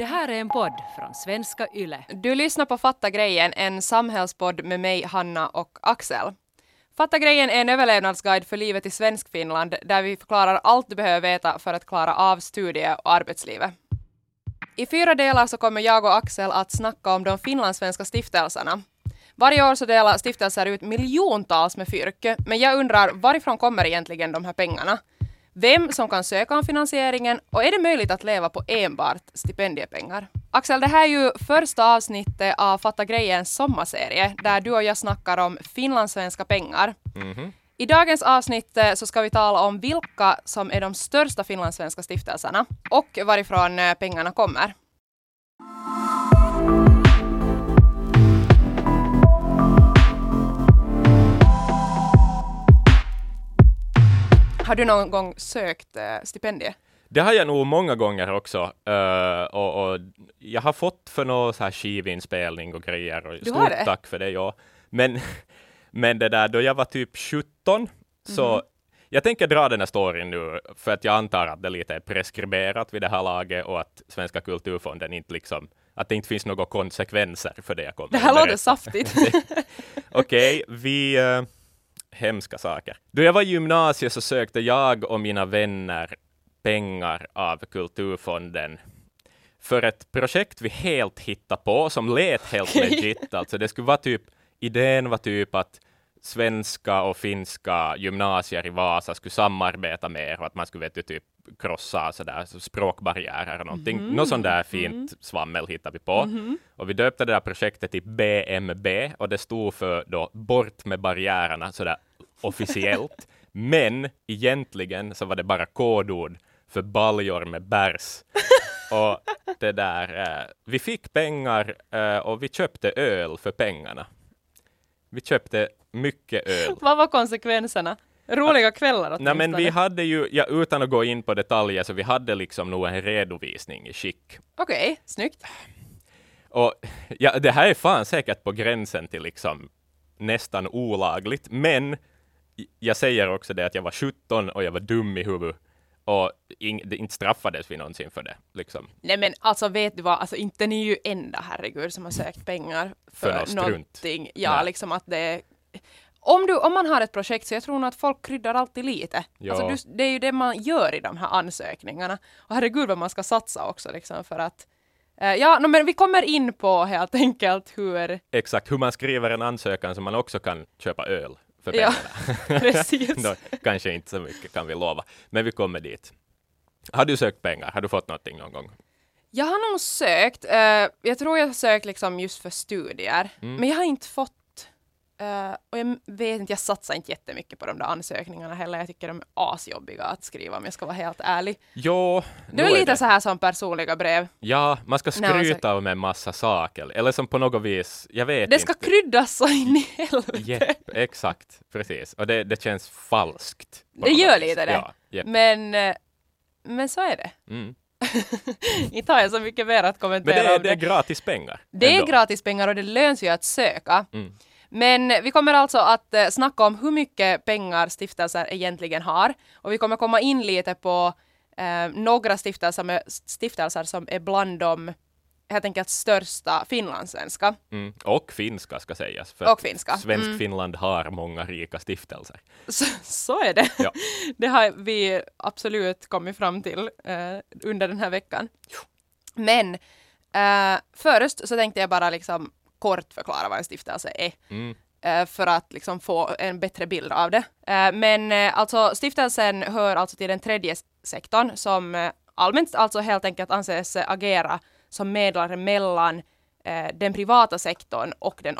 Det här är en podd från svenska YLE. Du lyssnar på Fatta grejen, en samhällspodd med mig, Hanna och Axel. Fatta grejen är en överlevnadsguide för livet i Svenskfinland där vi förklarar allt du behöver veta för att klara av studie och arbetslivet. I fyra delar så kommer jag och Axel att snacka om de finlandssvenska stiftelserna. Varje år så delar stiftelser ut miljontals med fyrke, men jag undrar varifrån kommer egentligen de här pengarna? Vem som kan söka om finansieringen och är det möjligt att leva på enbart stipendiepengar? Axel, det här är ju första avsnittet av Fatta grejens sommarserie där du och jag snackar om finlandssvenska pengar. Mhm. I dagens avsnitt eh, så ska vi tala om vilka som är de största finlandssvenska stiftelserna och varifrån eh, pengarna kommer. Har du någon gång sökt eh, stipendie? Det har jag nog många gånger också. eh, och, och jag har fått för någon så här skivinspelning och grejer. Och Du stort tack för det, ja. Men, men det där, då jag var typ 17, så Mhm. jag tänker dra den här storyn nu, för att jag antar att det lite är preskriberat vid det här laget och att Svenska kulturfonden inte liksom, att det inte finns några konsekvenser för det jag kommer Det här låter saftigt. Okej, vi... Uh, hemska saker. Då jag var i gymnasiet så sökte jag och mina vänner pengar av Kulturfonden för ett projekt vi helt hittade på, som lät helt legit. Alltså det skulle vara typ, idén var typ att svenska och finska gymnasier i Vasa skulle samarbeta mer och att man skulle vet du, typ krossa sådär, så språkbarriärer och någonting. Något sånt där fint svammel hittade vi på. Och vi döpte det där projektet till BMB och det stod för då bort med barriärerna sådär officiellt. Men egentligen så var det bara kodord för baljor med bärs. Och det där, eh, vi fick pengar eh, och vi köpte öl för pengarna. Vi köpte mycket öl. Vad var konsekvenserna? Roliga kvällar Nej, men vi åtminstone. hade ju, ja, utan att gå in på detaljer, så vi hade liksom nog en redovisning i skick. Okej, snyggt. Och ja, det här är fan säkert på gränsen till liksom nästan olagligt, men jag säger också det att jag var 17 och jag var dum i huvudet och det, inte straffades vi någonsin för det. Liksom. Nej men alltså vet du vad, alltså inte ni är ju enda herregud som har sökt pengar För för, någonting. Ja, Nej. liksom att det om, du, om man har ett projekt så jag tror nog att folk kryddar alltid lite. Ja. Alltså du, det är ju det man gör i de här ansökningarna. Och herregud vad man ska satsa också liksom för att eh, Ja, no, men vi kommer in på helt enkelt hur, Exakt hur man skriver en ansökan så man också kan köpa öl för Ja, pengarna. precis. Nå, kanske inte så mycket kan vi lova, men vi kommer dit. Har du sökt pengar? Har du fått någonting någon gång? Jag har nog sökt, eh, jag tror jag har sökt liksom just för studier, Mm. men jag har inte fått eh, och jag vet inte, jag satsar inte jättemycket på de där ansökningarna heller. Jag tycker de är asjobbiga att skriva om jag ska vara helt ärlig. Jo, Det är lite det. så här som personliga brev. Ja, man ska skryta om en massa saker, eller som på något vis, jag vet Det inte. ska kryddas så in i helvete. Japp, exakt, precis. Och det, det känns falskt. Det gör vis. lite det. Ja, japp. Men, eh, men så är det. Mm. inte har jag så mycket mer att kommentera Men det är, det är gratis pengar. Det är ändå. gratis pengar och det löns ju att söka. Mm. Men vi kommer alltså att eh, snacka om hur mycket pengar stiftelser egentligen har. Och vi kommer komma in lite på eh, några stiftelser, med, stiftelser som är bland de helt enkelt största finlandssvenska. Mm. Och finska ska sägas. För Och finska. Svensk Mm. Finland har många rika stiftelser. Så, så är det. Ja. Det har vi absolut kommit fram till eh, under den här veckan. Men eh, först så tänkte jag bara liksom kort förklara vad en stiftelse är. Mm. eh, för att liksom få en bättre bild av det. Eh, Men eh, alltså stiftelsen hör alltså till den tredje sektorn som allmänt alltså helt enkelt anses agera som medlare mellan den privata sektorn och den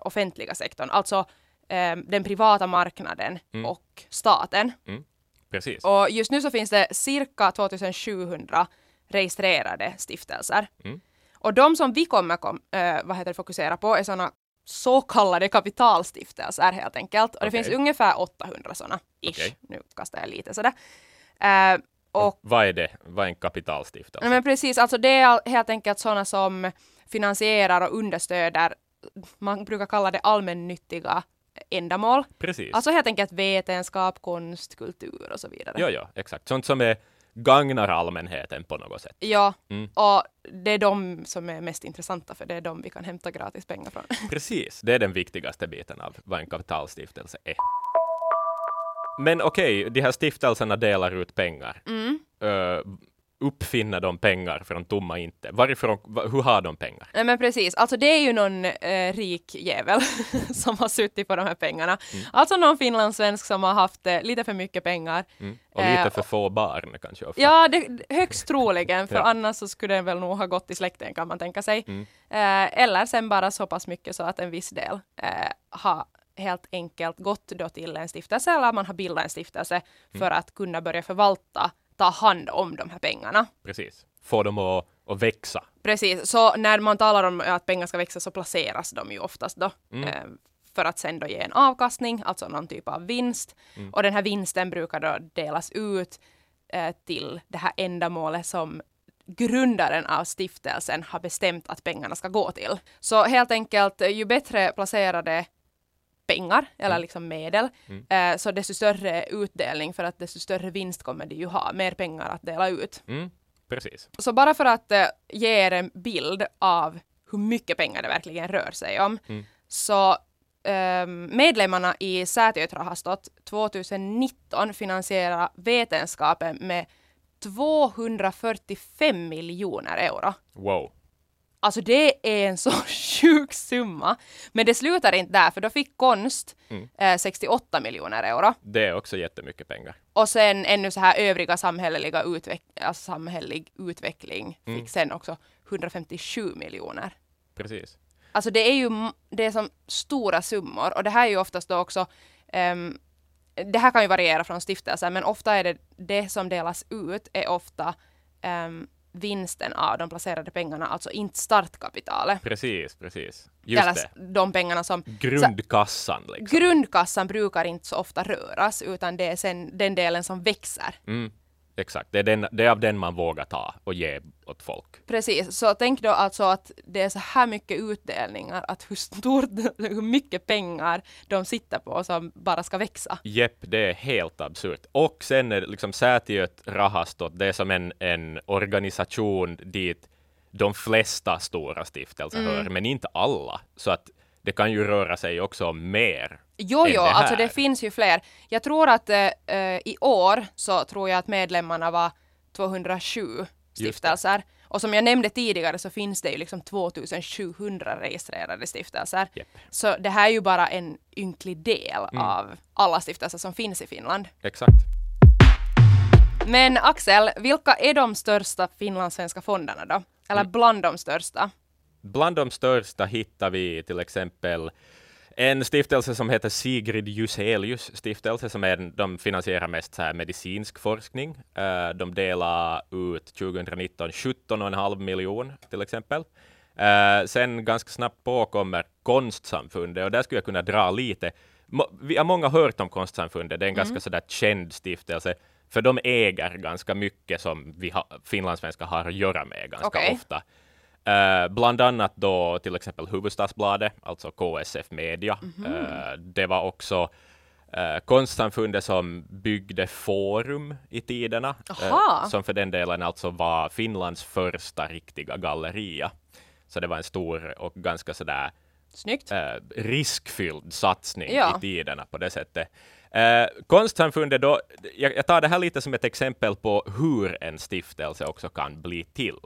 offentliga sektorn. Alltså den privata marknaden Mm. och staten. Precis. Och just nu så finns det cirka 2700 registrerade stiftelser. Mm. Och de som vi kommer kom, eh, vad heter det, fokusera på är sådana så kallade kapitalstiftelser helt enkelt. Och det finns ungefär 800 sådana. Okej. Nu kastar jag lite sådär. Eh, och Vad är det? Vad är en kapitalstiftelse? Nej, men precis, alltså det är helt enkelt sådana som finansierar och understöder, man brukar kalla det allmännyttiga ändamål. Precis. Alltså helt enkelt vetenskap, konst, kultur och så vidare. Ja, ja, exakt. Sånt som är gagnar allmänheten på något sätt. Ja, Mm. och det är de som är mest intressanta för det är de vi kan hämta gratis pengar från. Precis, det är den viktigaste biten av vad en kapitalstiftelse är. Men okej, okay, de här stiftelserna delar ut pengar. Mm. Uh, uppfinna de pengar från tomma inte? Varifrån, hur har de pengar? Nej men precis, alltså det är ju någon eh, rik jävel som har suttit på de här pengarna. Mm. Alltså någon finlandssvensk som har haft eh, lite för mycket pengar. Mm. Och lite eh, för få barn kanske ofta. Ja, det, högst troligen, för ja. annars så skulle den väl nog ha gått i släkten kan man tänka sig. Mm. Eh, eller sen bara så pass mycket så att en viss del eh, har helt enkelt gått då till en stiftelse eller man har bildat en stiftelse mm. för att kunna börja förvalta ta hand om de här pengarna. Precis. Få dem att, att växa. Precis, så när man talar om att pengar ska växa så placeras de ju oftast då. Mm. Eh, för att sen då ge en avkastning, alltså någon typ av vinst. Mm. Och den här vinsten brukar då delas ut eh, till det här ändamålet som grundaren av stiftelsen har bestämt att pengarna ska gå till. Så helt enkelt, ju bättre placerade pengar eller mm. liksom medel, mm. eh, så desto större utdelning för att desto större vinst kommer de ju ha, mer pengar att dela ut. Mm. Precis. Så bara för att eh, ge er en bild av hur mycket pengar det verkligen rör sig om, mm. så eh, medlemmarna i Säätiötrahastot 2019 finansierar vetenskapen med 245 miljoner euro. Wow. Alltså det är en så sjuk summa. Men det slutar inte där, för då fick konst mm. eh, 68 miljoner euro. Det är också jättemycket pengar. Och sen ännu så här övriga samhälleliga utveck alltså samhällelig utveckling mm. fick sen också 157 miljoner. Precis. Alltså det är ju det är som stora summor och det här är ju oftast då också um, det här kan ju variera från stiftelser men ofta är det det som delas ut är ofta um, vinsten av de placerade pengarna, alltså inte startkapitalet. Precis, precis. Just Eller det. de pengarna som... Grundkassan. Liksom. Grundkassan brukar inte så ofta röras, utan det är sen den delen som växer. Mm. Exakt, det är, den, det är av den man vågar ta och ge åt folk. Precis, så tänk då alltså att det är så här mycket utdelningar, att hur stort, hur mycket pengar de sitter på som bara ska växa. Jepp, det är helt absurt. Och sen är liksom Säätiöt Rahastot, det är som en, en organisation dit de flesta stora stiftelser mm. hör, men inte alla. Så att det kan ju röra sig också om mer. Jo, jo, det alltså det finns ju fler. Jag tror att eh, i år så tror jag att medlemmarna var 207 stiftelser. Och som jag nämnde tidigare så finns det ju liksom 2700 registrerade stiftelser. Yep. Så det här är ju bara en ynklig del mm. av alla stiftelser som finns i Finland. Exakt. Men Axel, vilka är de största finlandssvenska fonderna då? Eller mm. bland de största? Bland de största hittar vi till exempel en stiftelse som heter Sigrid Juselius stiftelse, som är, de finansierar mest så här medicinsk forskning. Uh, de delar ut 2019 17,5 miljoner till exempel. Uh, sen ganska snabbt på kommer Konstsamfundet och där skulle jag kunna dra lite. Vi har många hört om Konstsamfundet, det är en mm. ganska sådär känd stiftelse, för de äger ganska mycket som vi ha, finlandssvenskar har att göra med ganska okay. ofta. Uh, bland annat då till exempel Huvudstadsbladet, alltså KSF Media. Mm -hmm. uh, det var också uh, Konstsamfundet som byggde Forum i tiderna, som för den delen alltså var Finlands första riktiga galleria. Så det var en stor och ganska sådär Snyggt. riskfylld satsning ja. i tiderna på det sättet. Uh, konstsamfundet då, jag, jag, tar det här lite som ett exempel på hur en stiftelse också kan bli till.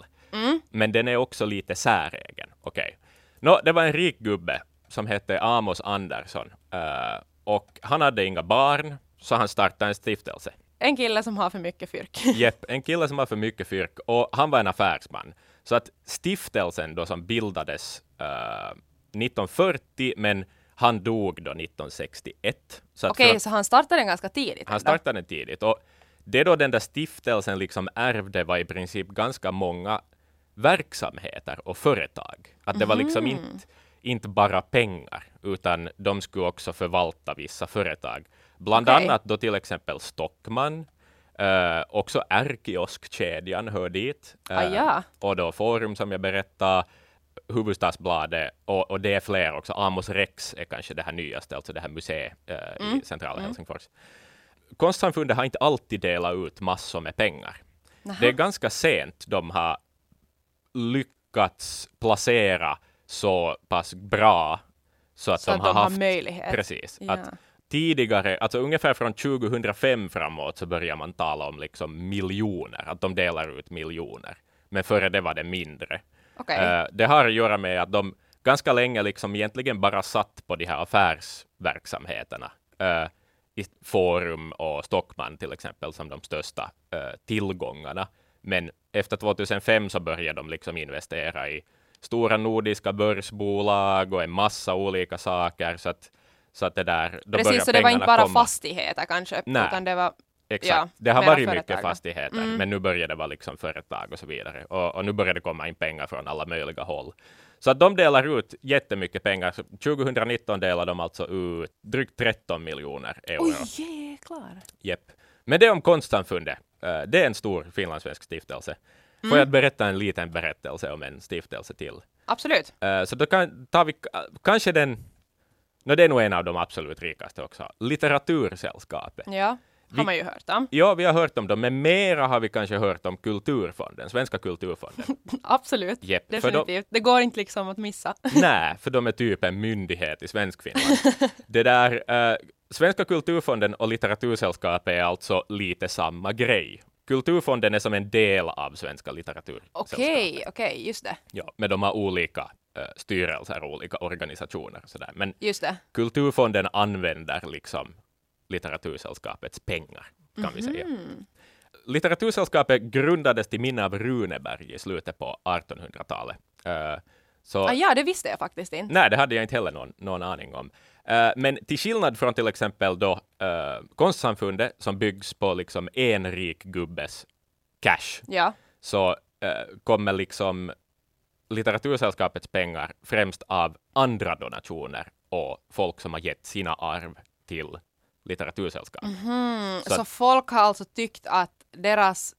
Men den är också lite säregen. Okej. Okay. Nå, det var en rik gubbe som hette Amos Andersson. Uh, och han hade inga barn, så han startade en stiftelse. En kille som har för mycket fyrk. Jepp, en kille som har för mycket fyrk. Och han var en affärsman. Så att stiftelsen då som bildades uh, eh, 1940, men han dog då 1961. Okej, okay, så han startade den ganska tidigt? Han startade den tidigt. Och det då den där stiftelsen liksom ärvde var i princip ganska många verksamheter och företag. Att det var liksom Mhm. inte, inte bara pengar, utan de skulle också förvalta vissa företag. Bland Okej. annat då till exempel Stockman, eh, också R-kioskkedjan hör dit. Eh, Ah, ja. Och då Forum som jag berättade, Huvudstadsbladet och, och det är fler också. Amos Rex är kanske det här nyaste, alltså det här museet eh, Mm. i centrala Mm. Helsingfors. Konstsamfundet har inte alltid delat ut massor med pengar. Naha. Det är ganska sent de har lyckats placera så pass bra så att Så de att har de haft möjlighet. Precis. Ja. Att tidigare, alltså ungefär från 2005 framåt så börjar man tala om liksom miljoner, att de delar ut miljoner. Men före det var det mindre. Okej. Eh, det har att göra med att de ganska länge liksom egentligen bara satt på de här affärsverksamheterna. eh, i Forum och Stockman till exempel som de största eh, tillgångarna. Men efter 2005 så började de liksom investera i stora nordiska börsbolag och en massa olika saker. Så att, så att det där, då Precis, så det var inte bara komma. fastigheter kanske, Nej. utan det var Exakt. Ja, det har varit företag mycket fastigheter, Mm. men nu börjar det vara liksom företag och så vidare. Och, och nu börjar det komma in pengar från alla möjliga håll. Så att de delar ut jättemycket pengar. Så 2019 delar de alltså ut drygt 13 miljoner euro. Oj, jäklar. Jepp. Men det om konstsamfundet. Eh, det är en stor finlandssvensk stiftelse. Får Mm. jag berätta en liten berättelse om en stiftelse till? Absolut. Eh, så då kan, tar vi kanske den, no, det är nog en av de absolut rikaste också, Litteratursällskapet. Ja, Vi- har man ju hört om. Ja, vi har hört om dem, men mera har vi kanske hört om Kulturfonden, Svenska Kulturfonden. Absolut. Jepp, för de, Definitivt. Det går inte liksom att missa. nej, för de är typ en myndighet i Svenskfinland. Det där, eh, Svenska Kulturfonden och Litteratursällskapet är alltså lite samma grej. Kulturfonden är som en del av Svenska Litteratursällskapet. Okej, okej, just det. Ja, men de har olika eh, styrelser och olika organisationer. Sådär. Men. Kulturfonden använder liksom Litteratursällskapets pengar, kan vi säga. Mhm. Litteratursällskapet grundades till minne av Runeberg i slutet på 1800-talet. Eh, så, Ah, ja, det visste jag faktiskt inte. nej, det hade jag inte heller någon, någon aning om. Eh, men till skillnad från till exempel då uh, konstsamfundet som byggs på liksom en rik gubbes cash, Ja. så eh, kommer liksom Litteratursällskapets pengar främst av andra donationer och folk som har gett sina arv till Litteratursällskapet. Mhm. Så Så, att- folk har alltså tyckt att deras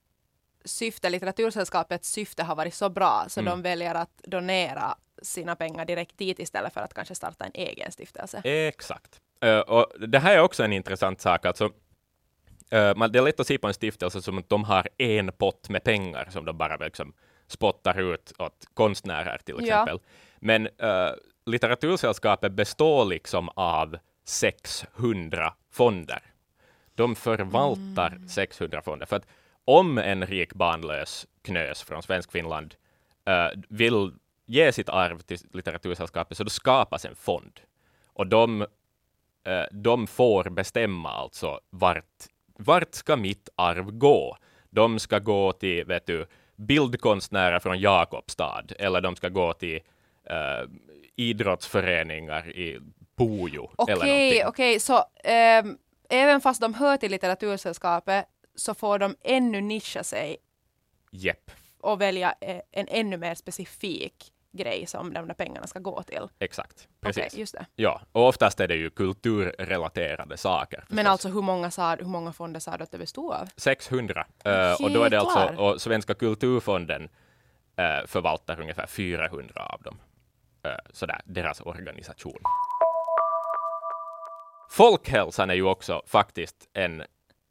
syfte, Litteratursällskapets syfte har varit så bra så Mm. de väljer att donera sina pengar direkt dit istället för att kanske starta en egen stiftelse. Exakt. Eh, och det här är också en intressant sak. Alltså, man, det är lätt att se på en stiftelse som att de har en pott med pengar som de bara liksom spottar ut åt konstnärer till Ja. exempel. Men uh, Litteratursällskapet består liksom av 600 fonder. De förvaltar Mm. 600 fonder. För att om en rik barnlös knös från Svenskfinland eh, vill ge sitt arv till Litteratursällskapet så då skapas en fond. Och de, eh, de får bestämma alltså vart, vart ska mitt arv gå? De ska gå till vet du, bildkonstnärer från Jakobstad eller de ska gå till eh, idrottsföreningar i Pujo. Okej, någonting. okej, så ehm, även fast de hör till Litteratursällskapet så får de ännu nischa sig Jepp, och välja eh, en ännu mer specifik grej som de där pengarna ska gå till. exakt. Precis. just det. Ja, och oftast är det ju kulturrelaterade saker. Men förstås. alltså hur många, sa, hur många fonder sa du att det bestod av? 600. Eh, och då är det alltså, och Svenska kulturfonden eh, förvaltar ungefär 400 av dem. Uh, sådär, deras organisation. Folkhälsan är ju också faktiskt en,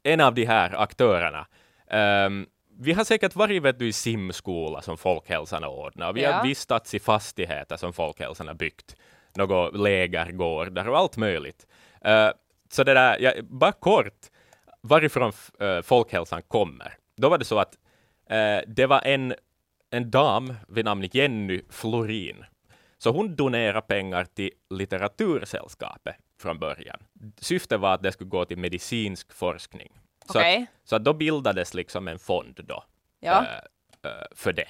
en av de här aktörerna. Ehm, vi har säkert varit vet du, i simskola som Folkhälsan har ordnat. och Vi Ja. har vistats i fastigheter som Folkhälsan har byggt. Några lägergårdar och allt möjligt. Eh, så det där, ja, bara kort, varifrån eh, Folkhälsan kommer. Då var det så att eh, det var en, en dam vid namn Jenny Florin. Så hon donerade pengar till Litteratursällskapet från början. Syftet var att det skulle gå till medicinsk forskning. Så, Okej. att, så att då bildades liksom en fond då Ja. eh, för det.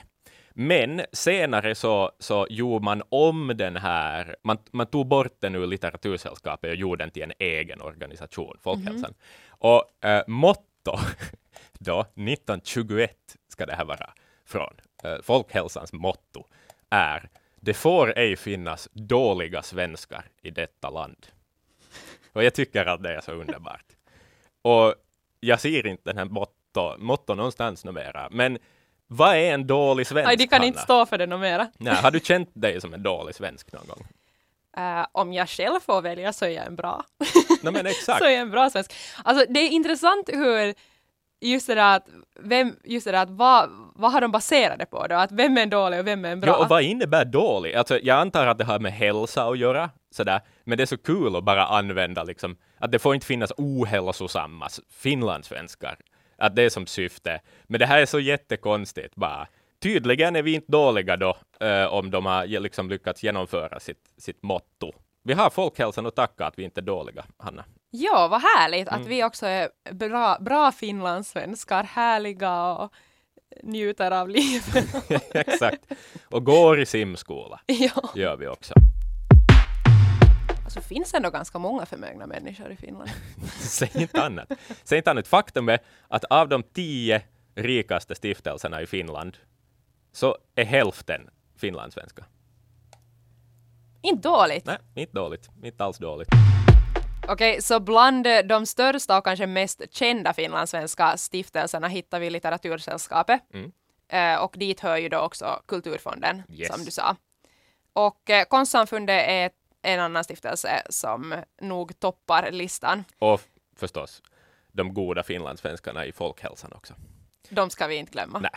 Men senare så, så gjorde man om den här, man, man tog bort den ur Litteratursällskapet och gjorde den till en egen organisation, Folkhälsan. Och eh, motto då, 1921 ska det här vara från. Eh, Folkhälsans motto är det får ej finnas dåliga svenskar i detta land. Och jag tycker att det är så underbart. Och jag ser inte den här motto, motto någonstans numera, men vad är en dålig svensk, Aj, de kan Hanna? inte stå för det något mera. Nej, har du känt dig som en dålig svensk någon gång? Eh, om jag själv får välja så är jag en bra. Nej, men exakt. så är jag en bra svensk. Alltså det är intressant hur just det där att, vem, just det där att vad, vad har de baserat det på då? Att vem är dålig och vem är bra? Ja, och vad innebär dålig? Alltså, jag antar att det har med hälsa att göra, sådär. men det är så kul att bara använda liksom, att det får inte finnas ohälsosamma finlandssvenskar. Att det är som syfte. Men det här är så jättekonstigt bara. Tydligen är vi inte dåliga då, eh, om de har liksom lyckats genomföra sitt, sitt motto. Vi har folkhälsan att tacka att vi inte är dåliga, Hanna. Ja, vad härligt att Mm. vi också är bra, bra finlandssvenskar, härliga och njuter av livet. Exakt. Och går i simskola, ja. gör vi också. Alltså finns det ändå ganska många förmögna människor i Finland. Säg inte annat. Säg inte annat. Faktum är att av de tio rikaste stiftelserna i Finland så är hälften finlandssvenska. Inte dåligt. Nej, inte dåligt. Inte alls dåligt. Okej, så bland eh, de största och kanske mest kända finlandssvenska stiftelserna hittar vi Litteratursällskapet. Mm. Eh, och dit hör ju då också Kulturfonden, Yes. som du sa. Och eh, Konstsamfundet är en annan stiftelse som nog toppar listan. Och förstås, de goda finlandssvenskarna i folkhälsan också. De ska vi inte glömma. Nej.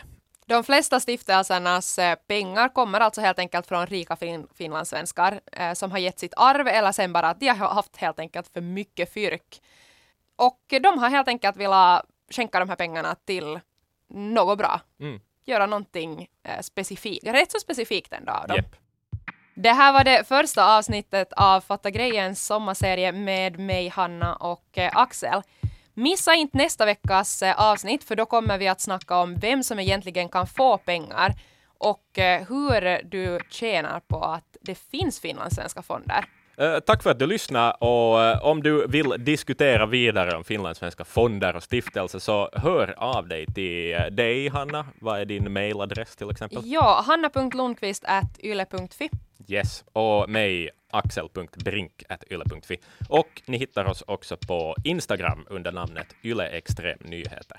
De flesta stiftelsernas eh, pengar kommer alltså helt enkelt från rika fin- finlandssvenskar eh, som har gett sitt arv eller sen bara att de har haft helt enkelt för mycket fyrk. Och de har helt enkelt velat skänka de här pengarna till något bra. Mm. Göra någonting eh, specifikt, rätt så specifikt ändå av dem. Jepp. Det här var det första avsnittet av Fatta grejens sommarserie med mig, Hanna och eh, Axel. Missa inte nästa veckas eh, avsnitt för då kommer vi att snacka om vem som egentligen kan få pengar och eh, hur du tjänar på att det finns finlandssvenska fonder. Eh, tack för att du lyssnade och om du vill diskutera vidare om finlandssvenska fonder och stiftelser så hör av dig till dig, Hanna. Vad är din mailadress till exempel? Ja, hanna.lundqvist.yle.fi. Yes, och mig axel.brink.yle.fi. Och ni hittar oss också på Instagram under namnet Yle Extrem Nyheter.